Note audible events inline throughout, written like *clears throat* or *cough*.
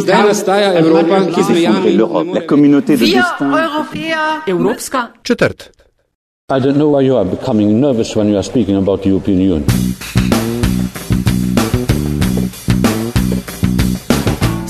Zdaj nastaja Evropa, ki zmejami La communauté de destin. Evropska četrt. I don't know why you are becoming nervous when you are speaking about the European Union.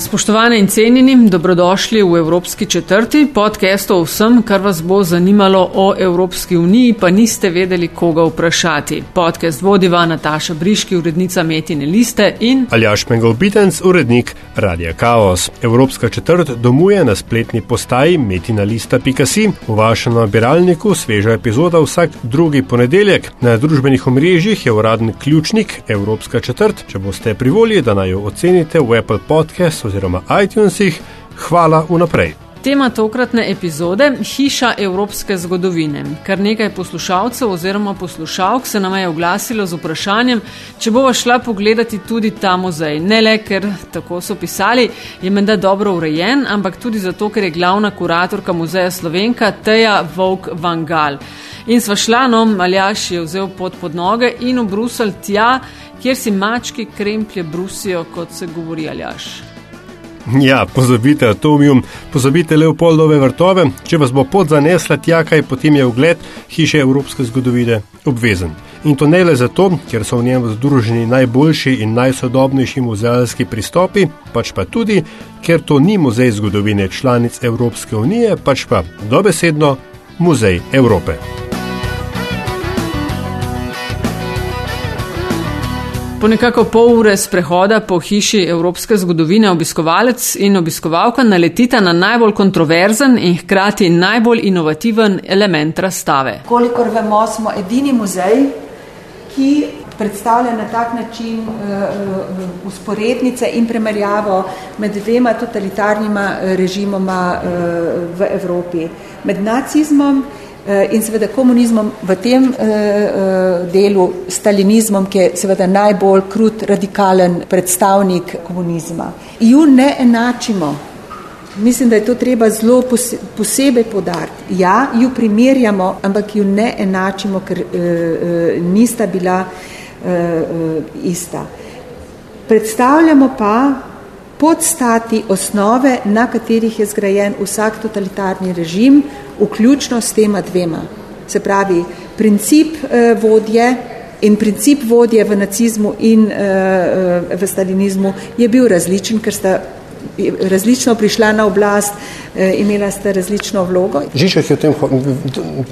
Spoštovane in cenjeni, dobrodošli v Evropski četrti podcast o vsem, kar vas bo zanimalo o Evropski uniji, pa niste vedeli, koga vprašati. Podcast vodiva Nataša Briški, urednica Metine liste in Aljaš Mengovitenc, urednik Radia Chaos. Evropska četrt domuje na spletni postaji metinalista.si. V vašem nabiralniku sveža epizoda vsak drugi ponedeljek. Na družbenih omrežjih je uradni ključnik Evropska četrt. Če boste privolili, da naj jo ocenite v Apple Podcast oziroma iTunesih, hvala vnaprej. tema tokratne epizode Hiša evropske zgodovine. Kar nekaj poslušalcev oziroma poslušalk se nam je oglasilo z vprašanjem, če bova šla pogledati tudi ta muzej. Ne le, ker tako so pisali, je menda dobro urejen, ampak tudi zato, ker je glavna kuratorka muzeja Slovenka Teja Vovk Vangal. In sva šla, no, Aljaš je vzel pot pod noge in v Bruselj tja, kjer si mački kremplje brusijo, kot se govori Aljaš. Ja, pozabite atomium, pozabite Leopoldove vrtove, če vas bo pot zanesla tja, kaj potem je ogled hiše evropske zgodovine obvezen. In to ne le zato, ker so v njem združeni najboljši in najsodobnejši muzealski pristopi, pač pa tudi, ker to ni muzej zgodovine članic Evropske unije, pač pa dobesedno muzej Evrope. Po nekako pol ure sprehoda po hiši evropske zgodovine obiskovalec in obiskovalka naletita na najbolj kontroverzen in hkrati najbolj inovativen element razstave. Kolikor vemo, smo edini muzej, ki predstavlja na tak način uh, usporednice in primerjavo med dvema totalitarnima režimoma uh, v Evropi. Med nacizmom in seveda komunizmom v tem uh, delu, stalinizmom, ki je seveda najbolj krut, radikalen predstavnik komunizma. Ju ne enačimo. Mislim, da je to treba zelo posebej podariti. Ja, ju primerjamo, ampak ju ne enačimo, ker nista bila ista. Predstavljamo pa podstati osnove, na katerih je zgrajen vsak totalitarni režim, vključno s tema dvema. Se pravi, princip eh, vodje in princip vodje v nacizmu in eh, v stalinizmu je bil različen, ker sta različno prišla na oblast, eh, imela sta različno vlogo. Žižek je o tem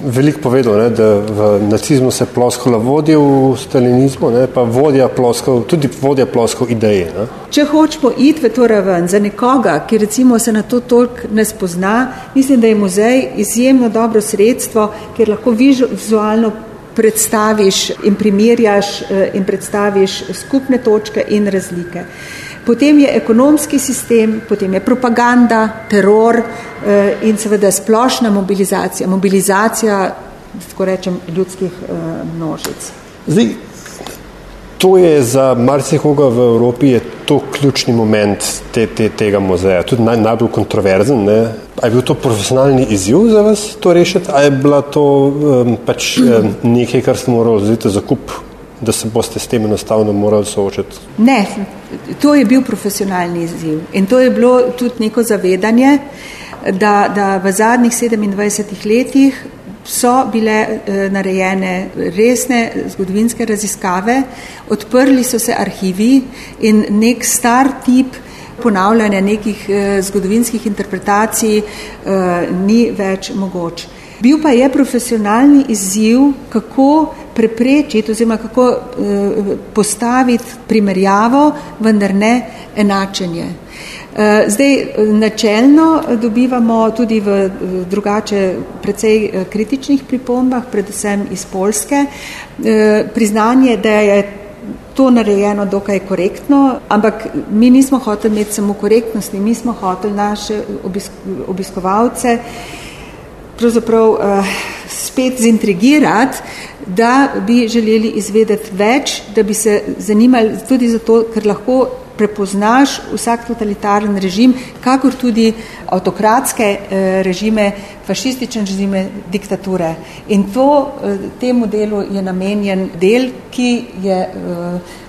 veliko povedal, ne, da v nacizmu se ploskala vodja v stalinizmu, ne, pa vodja ploskal, tudi vodja ploskal ideje. Ne. Če hočemo iti v to raven za nekoga, ki recimo se na to toliko ne spozna, mislim, da je muzej izjemno dobro sredstvo, ker lahko vizualno predstaviš in primerjaš eh, in predstaviš skupne točke in razlike. Potem je ekonomski sistem, potem je propaganda, teror eh, in seveda splošna mobilizacija, mobilizacija, tako rečem, ljudskih eh, množic. Zdaj, to je za marsikoga v Evropi je to ključni moment te, te, tega muzeja, tudi naj, najbolj kontroverzen. Ne? A je bil to profesionalni izziv za vas to rešiti, a je bila to um, pač um, nekaj, kar ste morali vzeti za kup da se boste s tem enostavno morali soočiti? Ne, to je bil profesionalni izziv in to je bilo tudi neko zavedanje, da, da v zadnjih 27 letih so bile eh, narejene resne zgodovinske raziskave, odprli so se arhivi in nek star tip ponavljanja nekih eh, zgodovinskih interpretacij eh, ni več mogoč. Bil pa je profesionalni izziv, kako preprečiti oziroma kako eh, postaviti primerjavo, vendar ne enačenje. Eh, zdaj, načelno dobivamo tudi v drugače precej eh, kritičnih pripombah, predvsem iz Polske, priznanje, da je to narejeno dokaj korektno, ampak mi nismo hoteli imeti samo korektnosti, mi smo hoteli naše obiskovalce pravzaprav uh, spet zintrigirati, da bi želeli izvedeti več, da bi se zanimali tudi zato, ker lahko prepoznaš vsak totalitaren režim, kakor tudi avtokratske eh, režime, fašistične režime, diktature. In to, eh, temu delu je namenjen del, ki je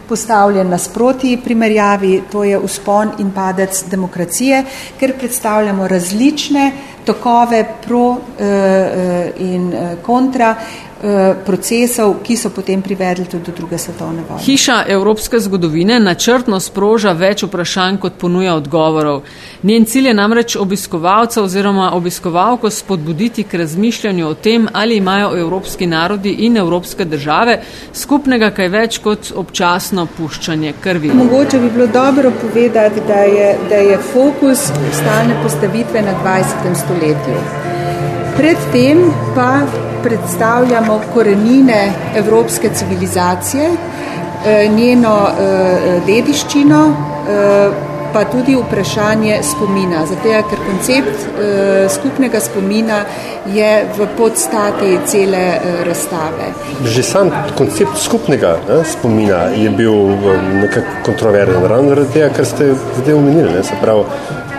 postavljen nasproti primerjavi, to je uspon in padec demokracije, ker predstavljamo različne tokove pro in kontra Eh, procesov, ki so potem privedli tudi do druge svetovne vojne. Hiša evropske zgodovine načrtno sproža več vprašanj, kot ponuja odgovorov. Njen cilj je namreč obiskovalca oziroma obiskovalko spodbuditi k razmišljanju o tem, ali imajo evropski narodi in evropske države skupnega kaj več kot občasno puščanje krvi. Mogoče bi bilo dobro povedati, da je, da je fokus stalne postavitve na 20. stoletju. Predtem pa predstavljamo korenine evropske civilizacije, eh, njeno eh, dediščino, eh, pa tudi vprašanje spomina. Zato je, ker koncept skupnega spomina je v podstati cele razstave. Že sam koncept skupnega ne, spomina je bil nekako kontroverzen, ravno zaradi tega, ker ste zdaj omenili, ne, se pravi,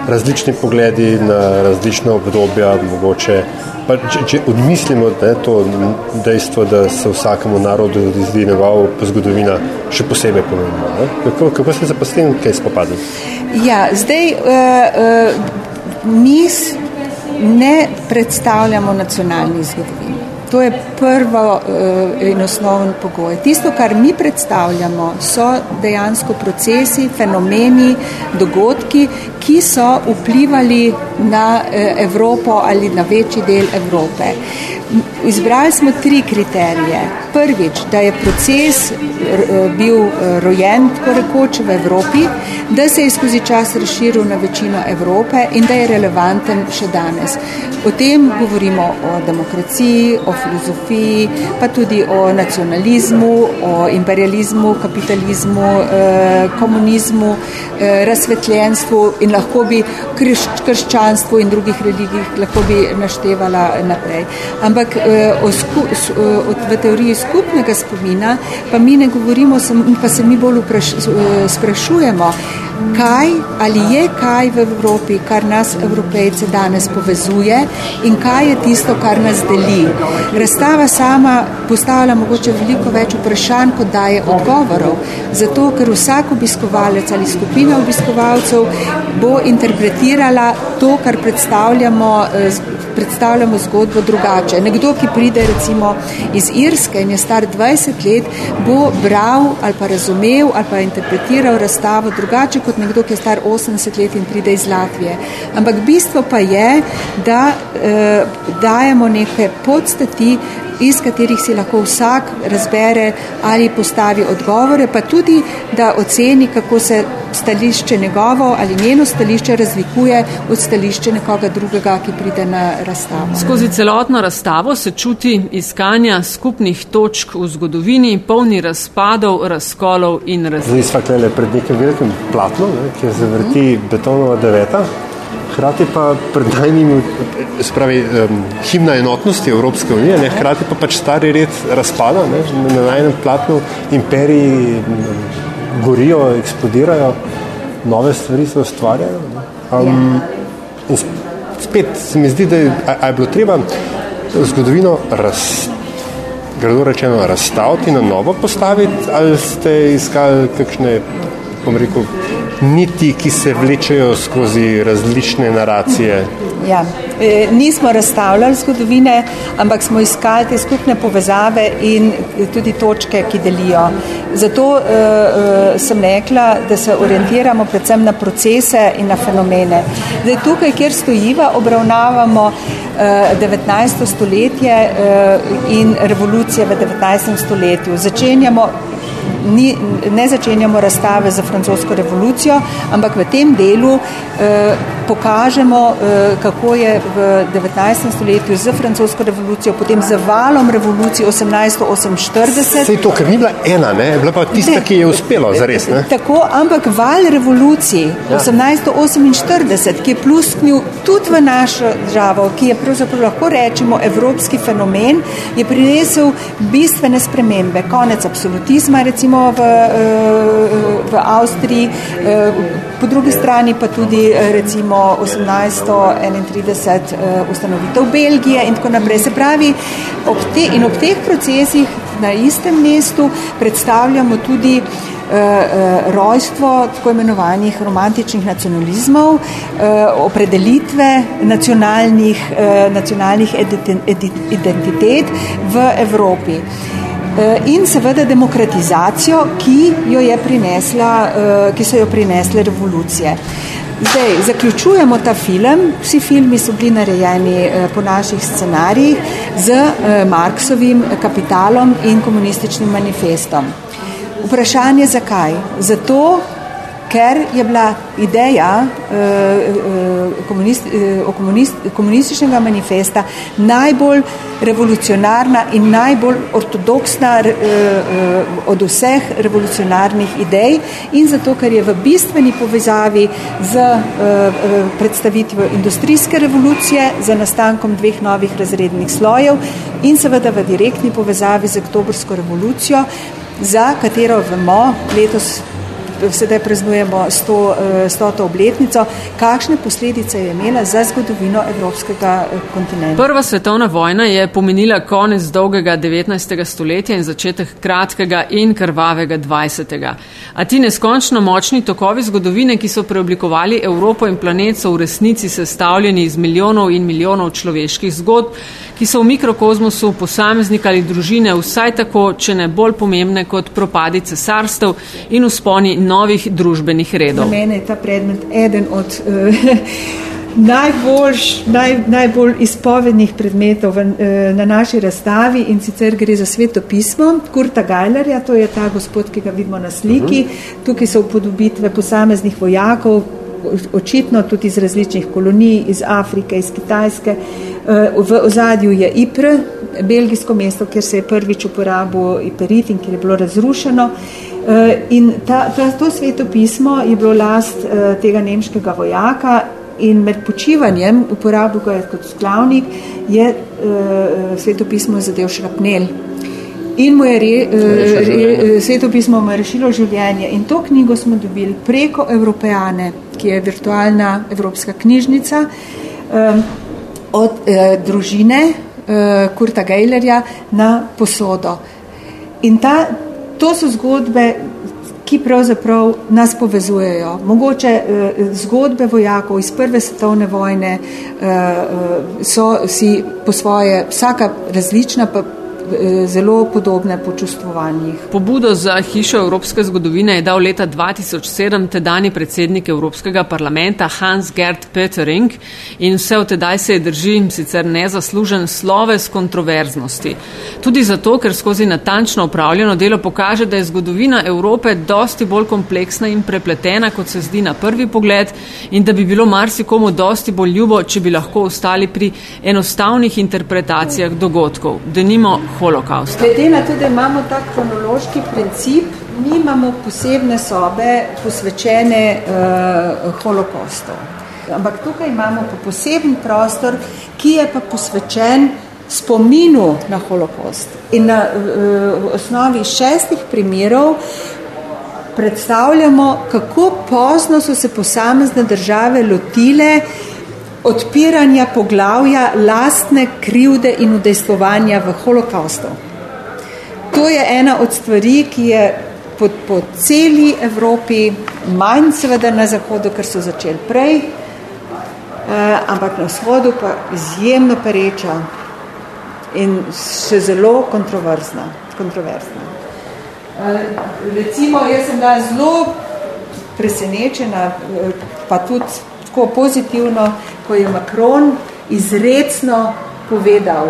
različni pogledi na različna obdobja, mogoče Pa, če, če odmislimo ne, to dejstvo, da se vsakemu narodu zdi njegova zgodovina še posebej pomembna, kako, kako se pa s tem kaj spopadli? Ja, zdaj uh, uh, mi ne predstavljamo nacionalni zgodovini. To je prvo uh, in osnovni pogoj. Tisto, kar mi predstavljamo, so dejansko procesi, fenomeni, dogodki, ki so vplivali na uh, Evropo ali na večji del Evrope. Izbrali smo tri kriterije. Prvič, da je proces uh, bil rojen, tako rekoč, v Evropi, da se je skozi čas razširil na večino Evrope in da je relevanten še danes. O tem govorimo o demokraciji, o filozofiji, pa tudi o nacionalizmu, o imperializmu, kapitalizmu, eh, komunizmu, eh, razsvetljenstvu in lahko bi krš, krščanstvu in drugih religijah lahko bi naštevala naprej. Ampak eh, o sku, o, v teoriji skupnega spomina pa mi ne govorimo, pa se mi bolj vpraš, sprašujemo, kaj ali je kaj v Evropi, kar nas, evropejce, danes povezuje in kaj je tisto, kar nas deli. Razstava sama postavlja mogoče veliko več vprašanj, kot daje odgovorov, zato ker vsak obiskovalec ali skupina obiskovalcev bo interpretirala to, kar predstavljamo, eh, predstavljamo zgodbo drugače. Nekdo, ki pride recimo iz Irske in je star 20 let, bo bral ali pa razumel ali pa interpretiral razstavo drugače kot nekdo, ki je star 80 let in pride iz Latvije. Ampak bistvo pa je, da eh, dajemo neke podstati, iz katerih si lahko vsak razbere ali postavi odgovore, pa tudi, da oceni, kako se stališče njegovo ali njeno stališče razlikuje od stališče nekoga drugega, ki pride na razstavo. Skozi celotno razstavo se čuti iskanja skupnih točk v zgodovini, polni razpadov, razkolov in razlik. Zdaj smo pred nekim velikim platnom, ne, ki se vrti betonova deveta. Hrati pa pred najnim, spravi, um, himna enotnosti Evropske unije, ne, hkrati pa pač stari red razpada, ne, na najnem platnu imperiji gorijo, eksplodirajo, nove stvari se ustvarjajo. Um, spet se mi zdi, da je, a, a je bilo treba zgodovino raz, grdo rečeno razstaviti, na novo postaviti, ali ste iskali kakšne, bom rekel, niti, ki se vlečejo skozi različne naracije. Ja. E, nismo razstavljali zgodovine, ampak smo iskali te skupne povezave in tudi točke, ki delijo. Zato uh, uh, sem rekla, da se orientiramo predvsem na procese in na fenomene. Zdaj, tukaj, kjer stojiva, obravnavamo uh, 19. stoletje uh, in revolucije v 19. stoletju. Začenjamo ni, ne začenjamo razstave za francosko revolucijo, ampak v tem delu eh, pokažemo, eh, kako je v 19. stoletju z francosko revolucijo, potem z valom revolucije 1848. Sej to, ker ni bila ena, ne? bila pa tista, ne, ki je uspela, zares. Ne? Tako, ampak val revolucije ja. 1848, ki je plusknil tudi v našo državo, ki je pravzaprav lahko rečemo evropski fenomen, je prinesel bistvene spremembe. Konec absolutizma, recimo v, eh, v Avstriji, eh, po drugi strani pa tudi eh, recimo 1831 ustanovitev Belgije in tako naprej. Se pravi, ob te, in ob teh procesih na istem mestu predstavljamo tudi rojstvo tako imenovanih romantičnih nacionalizmov, opredelitve nacionalnih, nacionalnih identitet v Evropi. In seveda demokratizacijo, ki, jo je prinesla, ki so jo prinesle revolucije. Zdaj, zaključujemo ta film. Vsi filmi so bili narejeni eh, po naših scenarijih z eh, Marksovim kapitalom in komunističnim manifestom. Vprašanje zakaj? Zato, ker je bila ideja eh, eh, eh, komunist, komunističnega manifesta najbolj revolucionarna in najbolj ortodoksna od vseh revolucionarnih idej in zato, ker je v bistveni povezavi z predstavitvijo industrijske revolucije, za nastankom dveh novih razrednih slojev in seveda v direktni povezavi z oktobrsko revolucijo, za katero vemo letos sedaj praznujemo sto, eh, stoto obletnico, kakšne posledice je imela za zgodovino evropskega eh, kontinenta. Prva svetovna vojna je pomenila konec dolgega 19. stoletja in začetek kratkega in krvavega 20. A ti neskončno močni tokovi zgodovine, ki so preoblikovali Evropo in planet, so v resnici sestavljeni iz milijonov in milijonov človeških zgodb, ki so v mikrokozmosu posameznika ali družine vsaj tako, če ne bolj pomembne kot propadi cesarstev in usponi novih družbenih redov. Za mene je ta predmet eden od *laughs* uh, najbolj, naj, najbolj izpovednih predmetov v, uh, na naši razstavi in sicer gre za svetopismo Kurta Gajlerja, to je ta gospod, ki ga vidimo na sliki. Uh -huh. Tukaj so upodobitve posameznih vojakov, očitno tudi iz različnih kolonij, iz Afrike, iz Kitajske. Uh, v ozadju je Ipr, belgijsko mesto, kjer se je prvič uporabil iperit in kjer je bilo razrušeno. Eh, in ta, ta, to svetopismo je bilo last uh, tega nemškega vojaka in med počivanjem, uporabil ga je kot sklavnik, je uh, svetopismo zadev šrapnel. In mu je re, re, svetopismo mu je rešilo življenje. In to knjigo smo dobili preko Evropejane, ki je virtualna evropska knjižnica, um, od uh, družine uh, Kurta Geilerja na posodo. In ta, to so zgodbe, ki pravzaprav nas povezujejo. Mogoče eh, zgodbe vojakov iz prve svetovne vojne eh, eh so si po svoje vsaka različna, pa zelo podobne po čustvovanjih. Pobudo za hišo evropske zgodovine je dal leta 2007 tedajni predsednik Evropskega parlamenta Hans Gerd Pöttering in vse od tedaj se je drži sicer nezaslužen sloves kontroverznosti. Tudi zato, ker skozi natančno upravljeno delo pokaže, da je zgodovina Evrope dosti bolj kompleksna in prepletena, kot se zdi na prvi pogled in da bi bilo marsikomu dosti bolj ljubo, če bi lahko ostali pri enostavnih interpretacijah dogodkov. Denimo holokausta. Glede na to, da imamo ta kronološki princip, nimamo posebne sobe posvečene uh, holokaustu. Ampak tukaj imamo pa poseben prostor, ki je pa posvečen spominu na holokaust. In na uh, osnovi šestih primerov predstavljamo, kako pozno so se posamezne države lotile odpiranja poglavja lastne krivde in udejstvovanja v holokaustu. To je ena od stvari, ki je po, po celi Evropi, manj seveda na zahodu, ker so začeli prej, eh, ampak na vzhodu pa izjemno pereča in še zelo kontroverzna. kontroverzna. Eh, recimo, jaz sem bila zelo presenečena, eh, pa tudi tako pozitivno, ko je Macron izredno povedal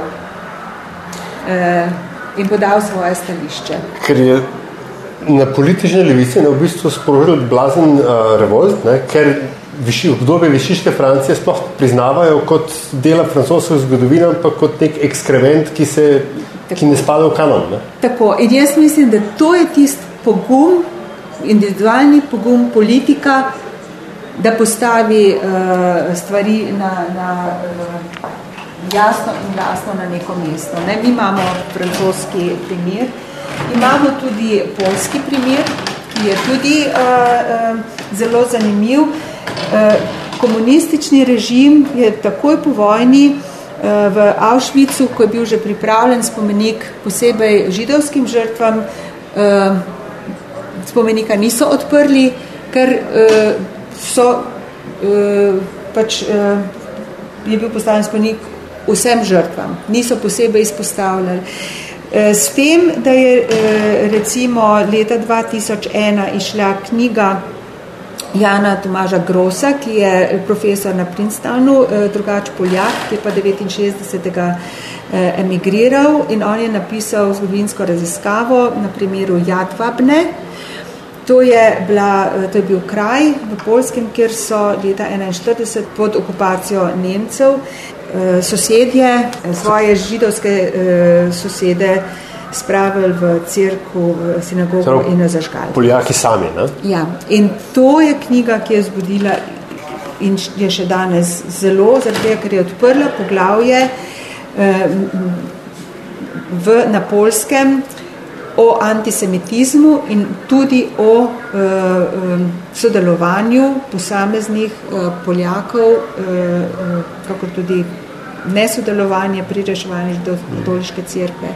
eh, in podal svoje stališče. Ker je na politične levice na v bistvu sprožil blazen uh, revolt, ne, ker viši, obdobje višiške Francije sploh priznavajo kot dela francoske zgodovine, pa kot nek ekskrement, ki, se, ki ne spada v kanon. Ne. Tako, in jaz mislim, da to je tist pogum, individualni pogum politika, da postavi uh, stvari na, na, uh, jasno in jasno na neko mesto. Ne? Mi imamo francoski primer, imamo tudi polski primer, ki je tudi uh, uh, zelo zanimiv. Uh, komunistični režim je takoj po vojni uh, v Auschwitzu, ko je bil že pripravljen spomenik posebej židovskim žrtvam, uh, spomenika niso odprli, ker uh, so uh, pač uh, je bil postavljen spomenik vsem žrtvam, niso posebej izpostavljali. S tem, da je recimo leta 2001 išla knjiga Jana Tomaža Grosa, ki je profesor na Princetonu, drugač Poljak, ki je pa 69. emigriral in on je napisal zgodovinsko raziskavo na primeru Jadvabne, To je, bila, to je bil kraj v Polskem, kjer so leta 1941 pod okupacijo Nemcev eh, sosedje, svoje židovske eh, sosede spravili v crkvu, v sinagogo Prav, in zažgali. Poljaki sami, ne? Ja, in to je knjiga, ki je zbudila in je še danes zelo, zato ker je odprla poglavje eh, v, na Polskem, o antisemitizmu in tudi o um, sodelovanju posameznih uh, Poljakov, uh, kako tudi nesodelovanje pri reševanju katoliške cerkve.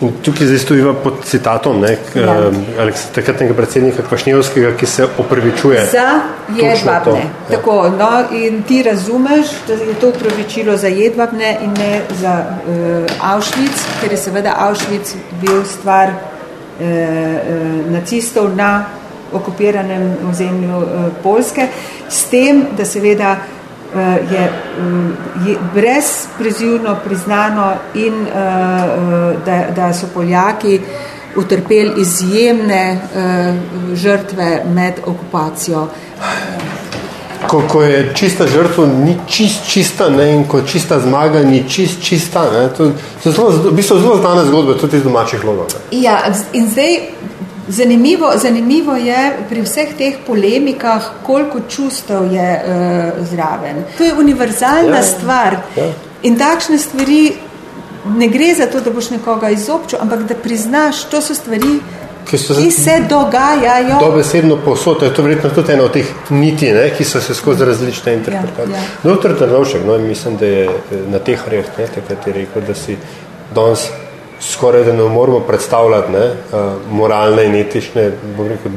In tukaj zdaj stojiva pod citatom ne, k, ja. uh, takratnega predsednika Kvašnjevskega, ki se opravičuje. Za jedvabne. Ja. Tako, no, in ti razumeš, da je to upravičilo za jedvabne in ne za uh, Auschwitz, ker je seveda Auschwitz bil stvar Eh, eh, nacistov na okupiranem ozemlju eh, Polske, s tem, da seveda je, je brezprezivno priznano in da, da so Poljaki utrpeli izjemne žrtve med okupacijo. Ko, ko je čista žrtva, ni čist, čista ne, in ko čista zmaga, ni čist, čista. Ne, to, to zelo, v bistvu zelo znane zgodbe tudi iz domačih logov. Ja, in zdaj zanimivo, zanimivo je pri vseh teh polemikah, koliko čustev je uh, zraven. To je univerzalna ja, stvar ja. in takšne stvari ne gre za to, da boš nekoga izobčil, ampak da priznaš, to so stvari, ki, so, ki se dogajajo. Dobesedno posod, je to verjetno tudi ena od teh niti, ne, ki so se skozi različne interpretacije. Ja, ja. Doktor Trnovšek, no, mislim, da je eh, na teh rejah, takrat je rekel, da si danes skoraj da ne moramo predstavljati ne, uh, moralne in etične rekel,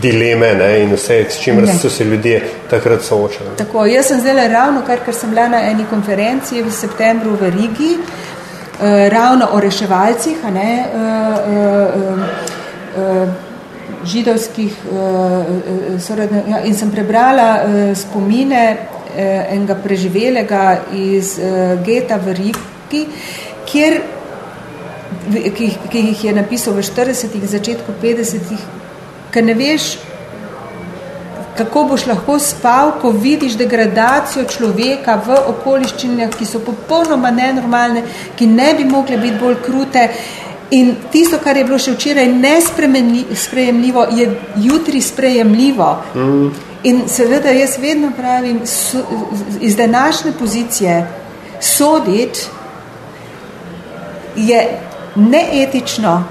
dileme ne, in vse, s čimer so se ljudje takrat soočali. Tako, jaz sem zdaj ravno, kar, ker sem bila na eni konferenciji v septembru v Rigi, uh, ravno o reševalcih, a ne, uh, uh, židovskih uh, sorodne, ja, in sem prebrala spomine enega preživelega iz geta v Riki, kjer, ki, ki jih je napisal v 40-ih, začetku 50-ih, ker ne veš, kako boš lahko spal, ko vidiš degradacijo človeka v okoliščinah, ki so popolnoma nenormalne, ki ne bi mogle biti bolj krute, In tisto, kar je bilo še včeraj nesprejemljivo, je jutri sprejemljivo. Mm. In seveda jaz vedno pravim, so, iz današnje pozicije soditi je neetično,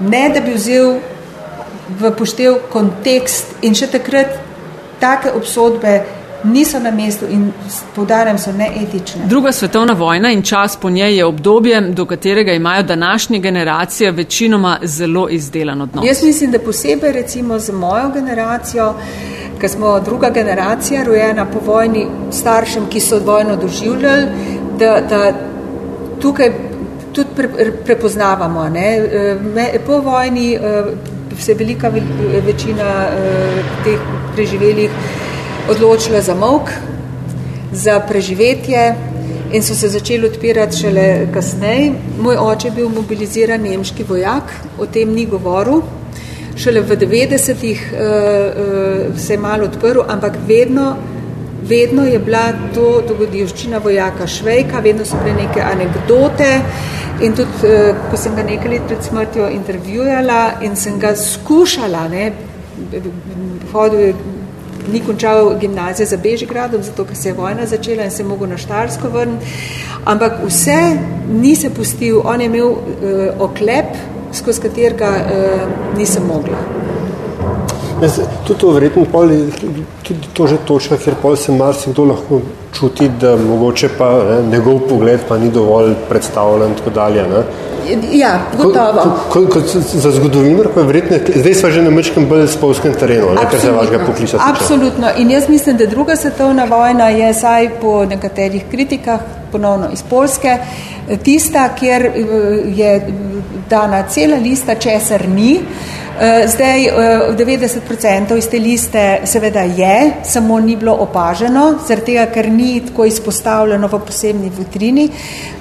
ne da bi vzel v poštev kontekst in še takrat take obsodbe niso na mestu in povdarjam, so neetične. Druga svetovna vojna in čas po njej je obdobje, do katerega imajo današnje generacije večinoma zelo izdelan odnos. Jaz mislim, da posebej recimo z mojo generacijo, ker smo druga generacija, rojena po vojni staršem, ki so vojno doživljali, da, da tukaj tudi pre, prepoznavamo. Ne? Po vojni se velika večina teh preživelih odločila za mok, za preživetje in so se začeli odpirati šele kasneje. Moj oče je bil mobiliziran nemški vojak, o tem ni govoril. Šele v 90-ih uh, uh, se je malo odprl, ampak vedno, vedno je bila to dogodivščina vojaka Švejka, vedno so bile neke anekdote in tudi, uh, ko sem ga nekaj let pred smrtjo intervjujala in sem ga skušala, ne, hodil je ni končal gimnazije za Bežigradom, zato ker se je vojna začela in se je mogel na Štarsko vrniti. Ampak vse ni se pustil, on je imel uh, oklep, skozi katerega uh, nisem mogla. Tudi to verjetno pol, tudi to že točka, ker pol se marsikdo lahko čuti, da mogoče pa ne, njegov pogled pa ni dovolj predstavljen in tako dalje. Ne. Ja, gotovo. Kot, kot, kot za zgodovinar, pa je verjetno, zdaj smo že na mečkem bolj spolskem terenu, ne, kar se vašega poklica tiče. Absolutno. In jaz mislim, da druga svetovna vojna je saj po nekaterih kritikah ponovno iz Polske, tista, kjer eh, je dana cela lista, česar ni. Eh, zdaj, 90% eh, iz te liste seveda je, samo ni bilo opaženo, zaradi tega, ker ni tako izpostavljeno v posebni vitrini,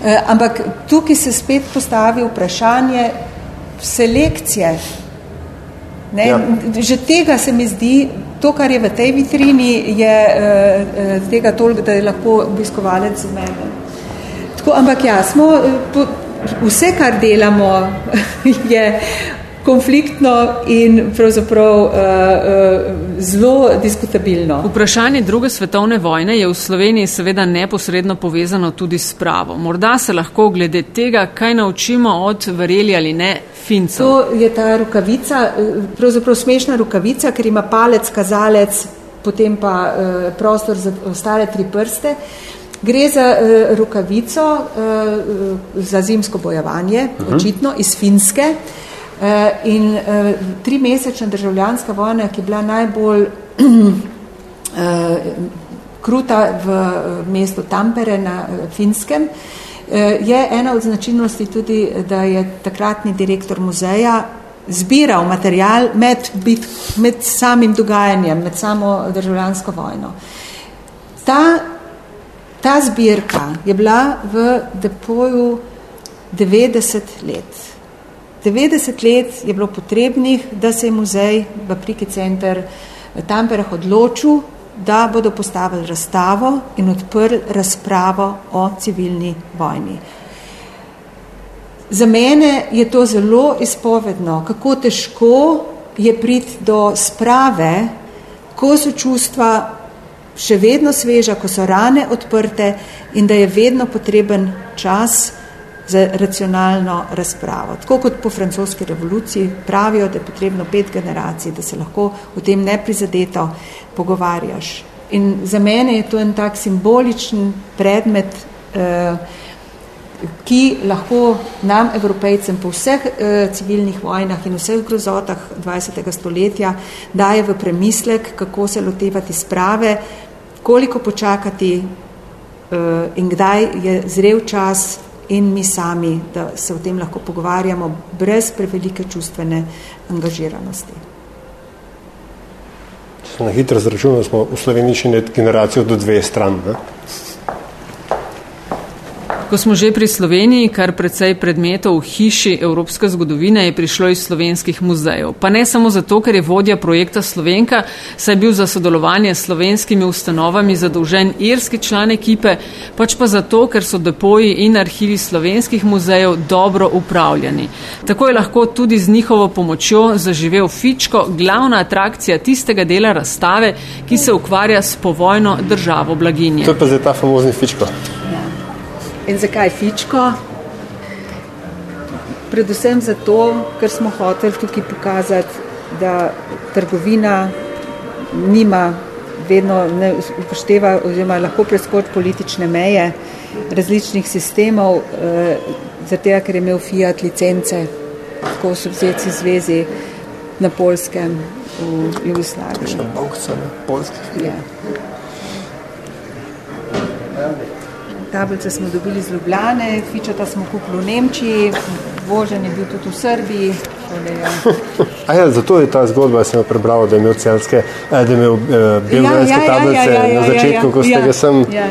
eh, ampak tukaj se spet postavi vprašanje selekcije. Ne? Ja. Že tega se mi zdi, to, kar je v tej vitrini, je tega toliko, da je lahko obiskovalec zmeden. Tako, ampak ja, smo, vse, kar delamo, *laughs* je konfliktno in pravzaprav uh, uh, zelo diskutabilno. Vprašanje druge svetovne vojne je v Sloveniji seveda neposredno povezano tudi s pravo. Morda se lahko glede tega, kaj naučimo od verjeli ali ne Fincev. To je ta rukavica, eh, pravzaprav smešna rukavica, ker ima palec, kazalec, potem pa uh, prostor za ostale tri prste. Gre za uh, rukavico uh, za zimsko bojevanje, uh -huh. očitno iz Finske. Uh, in uh, tri mesečna državljanska vojna, ki je bila najbolj uh, *clears throat* kruta v mestu Tampere na Finskem, je ena od značilnosti tudi, da je takratni direktor muzeja zbiral material med, bit, med samim dogajanjem, med samo državljansko vojno. Ta, ta zbirka je bila v depoju 90 let. 90 let je bilo potrebnih, da se je muzej v Priki center v Tamperah odločil, da bodo postavili razstavo in odprli razpravo o civilni vojni. Za mene je to zelo izpovedno, kako težko je priti do sprave, ko so čustva še vedno sveža, ko so rane odprte in da je vedno potreben čas, za racionalno razpravo. Tako kot po francoski revoluciji pravijo, da je potrebno pet generacij, da se lahko v tem neprizadeto pogovarjaš. In za mene je to en tak simboličen predmet, eh, ki lahko nam, evropejcem, po vseh eh, civilnih vojnah in vseh grozotah 20. stoletja daje v premislek, kako se lotevati sprave, koliko počakati eh, in kdaj je zrel čas in mi sami, da se o tem lahko pogovarjamo brez prevelike čustvene angažiranosti. Na hitro zračunamo, smo v Sloveniji še generacijo do dve stran. Ne? Ko smo že pri Sloveniji, kar precej predmetov v hiši Evropske zgodovine je prišlo iz slovenskih muzejev. Pa ne samo zato, ker je vodja projekta Slovenka, saj je bil za sodelovanje s slovenskimi ustanovami zadolžen irski član ekipe, pač pa zato, ker so depoji in arhivi slovenskih muzejev dobro upravljani. Tako je lahko tudi z njihovo pomočjo zaživel Fičko, glavna atrakcija tistega dela razstave, ki se ukvarja s povojno državo blaginje. To je pa zdaj ta famozni Fičko. In zakaj fičko? Predvsem zato, ker smo hoteli tukaj pokazati, da trgovina nima vedno ne upošteva oziroma lahko preskoči politične meje različnih sistemov, eh, zato ker je imel Fiat licence, tako v Sovjetski zvezi, na Polskem, v Jugoslaviji. Na Polskem, Polskem. Ja. Tablice smo dobili iz Ljubljane, fičata smo kupili v Nemčiji, vožen je bil tudi v Srbiji. *laughs* Ja, zato je ta zgodba, da sem jo prebral, da je imel celske, eh, da je imel eh, belgijske ja, ja, tablice ja, ja, ja, na začetku, ja, ja, ko ste ja, ga sem. Ja.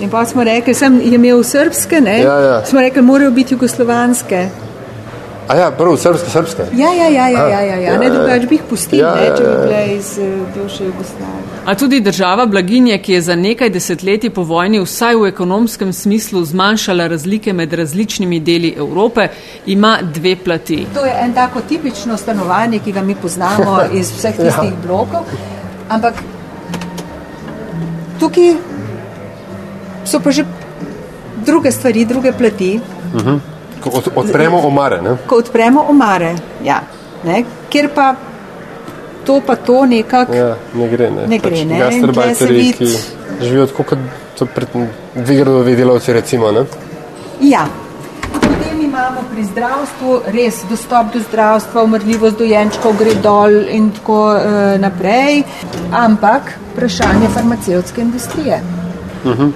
In pa smo rekli, sem imel srpske, ne? Ja, ja. Smo rekli, morajo biti jugoslovanske. A ja, prvo srpske, srpske. Ja, ja, ja, ja, ja, ja, ja. ne drugač bi jih pustili, ja, ne, če bi bile iz uh, bivše Jugoslavije. A tudi država blaginje, ki je za nekaj desetletij po vojni vsaj v ekonomskem smislu zmanjšala razlike med različnimi deli Evrope, ima dve plati. To je en tako tipično stanovanje, ki ga mi poznamo *laughs* iz vseh tistih ja. blokov, ampak tukaj so pa že druge stvari, druge plati. Uh mhm. -huh. Ko odpremo omare. Ne? Ko odpremo omare, ja. Ne? Kjer pa to pa to nekako ja, ne gre. Ne, ne gre. Pač Gastarbajteri, vid... ki živijo tako kot so pred dve gradovi delavci, recimo. Ne? Ja. Potem imamo pri zdravstvu res dostop do zdravstva, umrljivost dojenčkov gre dol in tako uh, naprej, ampak vprašanje farmacevtske industrije. Uh -huh.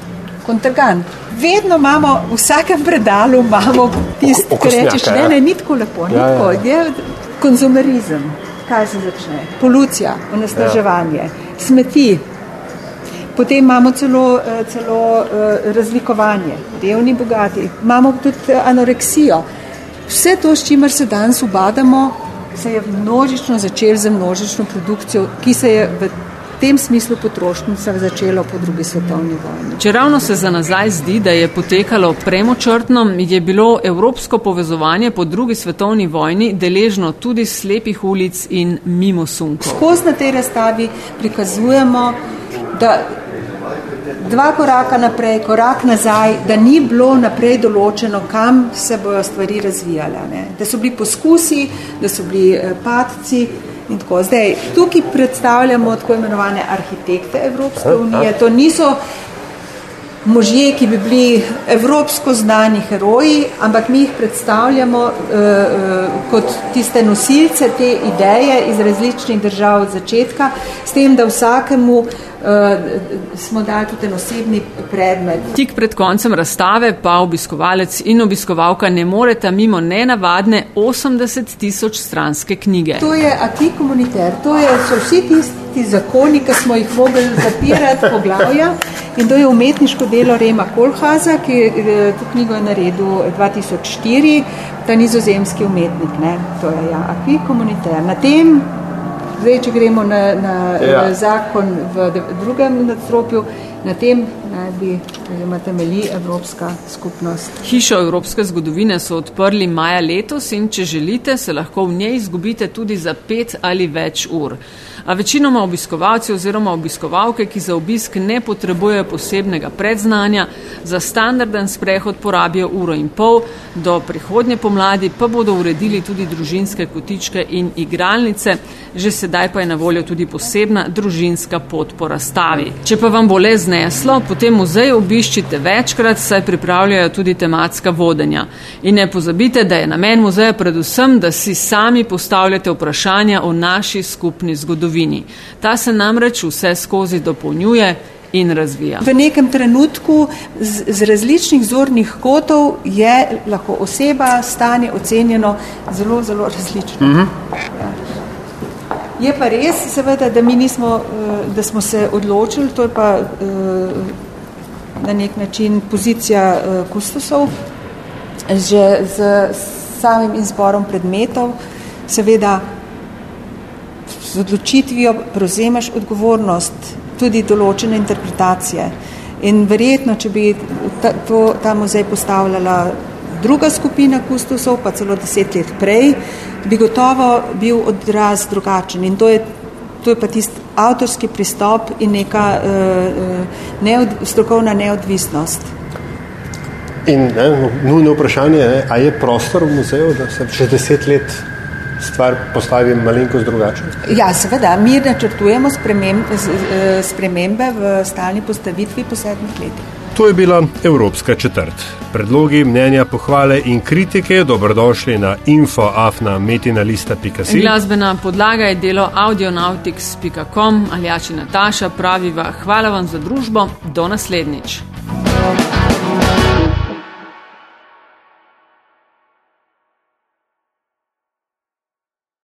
Kontragant. Vedno imamo, v vsakem predalu imamo tisto, kar rečeš, ne, ne, ni tako lepo, ni ja, ja. tako, ja. je konzumerizem. Kaj se začne? Polucija, onesnaževanje, ja. smeti, Potem imamo celo, eh, celo eh, razlikovanje, revni, bogati, imamo tudi eh, anoreksijo. Vse to, s čimer se danes ubadamo, se je množično začelo z množično produkcijo, ki se je v tem smislu potrošnica začelo po drugi svetovni vojni. Če ravno se za nazaj zdi, da je potekalo premočrtno, je bilo evropsko povezovanje po drugi svetovni vojni deležno tudi slepih ulic in mimo sunkov. Skozi na tej razstavi prikazujemo, da dva koraka naprej, korak nazaj, da ni bilo naprej določeno, kam se bojo stvari razvijale. Ne? Da so bili poskusi, da so bili eh, padci in tako. Zdaj, tukaj predstavljamo tako imenovane arhitekte Evropske unije. To niso možje, ki bi bili evropsko znani heroji, ampak mi jih predstavljamo uh, uh, kot tiste nosilce te ideje iz različnih držav od začetka, s tem, da vsakemu uh, smo dali tudi en osebni predmet. Tik pred koncem razstave pa obiskovalec in obiskovalka ne moreta mimo nenavadne 80 tisoč stranske knjige. To je Aki komuniter, to je, so vsi tisti zakoni, ki smo jih mogli zapirati poglavja in to je umetniško delo Rema Kolhaza, ki je to knjigo je naredil 2004, ta nizozemski umetnik, ne, to je ja, Aki komuniter. Na tem Zdaj, če gremo na, na ja. zakon v drugem nadstropju, na tem naj bi temelji Evropska skupnost. Hišo Evropske zgodovine so odprli maja letos in če želite, se lahko v njej izgubite tudi za pet ali več ur a večinoma obiskovalci oziroma obiskovalke, ki za obisk ne potrebujejo posebnega predznanja, za standarden sprehod porabijo uro in pol, do prihodnje pomladi pa bodo uredili tudi družinske kotičke in igralnice, že sedaj pa je na voljo tudi posebna družinska pot po razstavi. Če pa vam bo le zneslo, potem muzej obiščite večkrat, saj pripravljajo tudi tematska vodenja. In ne pozabite, da je namen muzeja predvsem, da si sami postavljate vprašanja o naši skupni zgodovini zgodovini. Ta se namreč vse skozi dopolnjuje in razvija. V nekem trenutku z, z različnih zornih kotov je lahko oseba, stanje ocenjeno zelo, zelo različno. Mm -hmm. Je pa res, seveda, da mi nismo, eh, da smo se odločili, to je pa eh, na nek način pozicija eh, kustosov, že z samim izborom predmetov, seveda z odločitvijo prevzemaš odgovornost tudi določene interpretacije. In verjetno, če bi ta, to, ta muzej postavljala druga skupina kustosov, pa celo deset let prej, bi gotovo bil odraz drugačen. In to je, to je pa tisti avtorski pristop in neka uh, neod, strokovna neodvisnost. In ne, nujno vprašanje je, a je prostor v muzeju, da se čez deset let stvar postavi malenkost drugače? Ja, seveda. Mi načrtujemo eh, spremembe v stalni postavitvi po sedmih letih. To je bila Evropska četrt. Predlogi, mnenja, pohvale in kritike dobrodošli na infoafna.metina.si. Glasbena podlaga je delo audionautics.com ali jači Nataša praviva. Hvala vam za družbo. Do naslednjič.